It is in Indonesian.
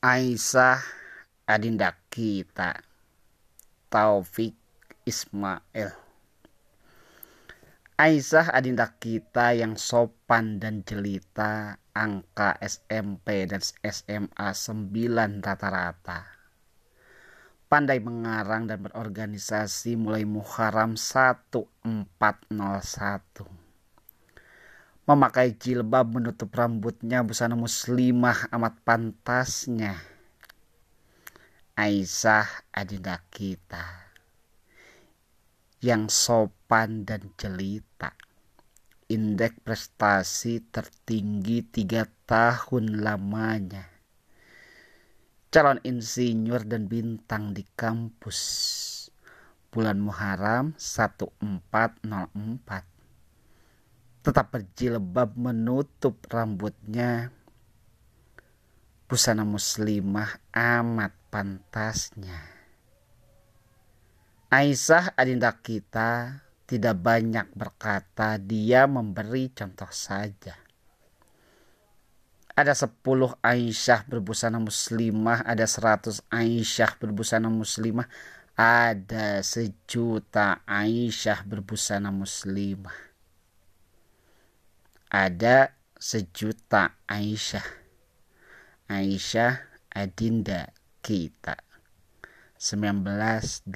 Aisyah adinda kita Taufik Ismail. Aisyah adinda kita yang sopan dan jelita angka SMP dan SMA 9 rata-rata. Pandai mengarang dan berorganisasi mulai Muharram 1401 memakai jilbab menutup rambutnya busana muslimah amat pantasnya. Aisyah adinda kita yang sopan dan jelita. Indeks prestasi tertinggi tiga tahun lamanya. Calon insinyur dan bintang di kampus. Bulan Muharram 1404 tetap berjilbab menutup rambutnya. Busana muslimah amat pantasnya. Aisyah adinda kita tidak banyak berkata, dia memberi contoh saja. Ada sepuluh Aisyah berbusana muslimah, ada seratus Aisyah berbusana muslimah, ada sejuta Aisyah berbusana muslimah ada sejuta Aisyah. Aisyah adinda kita. 1984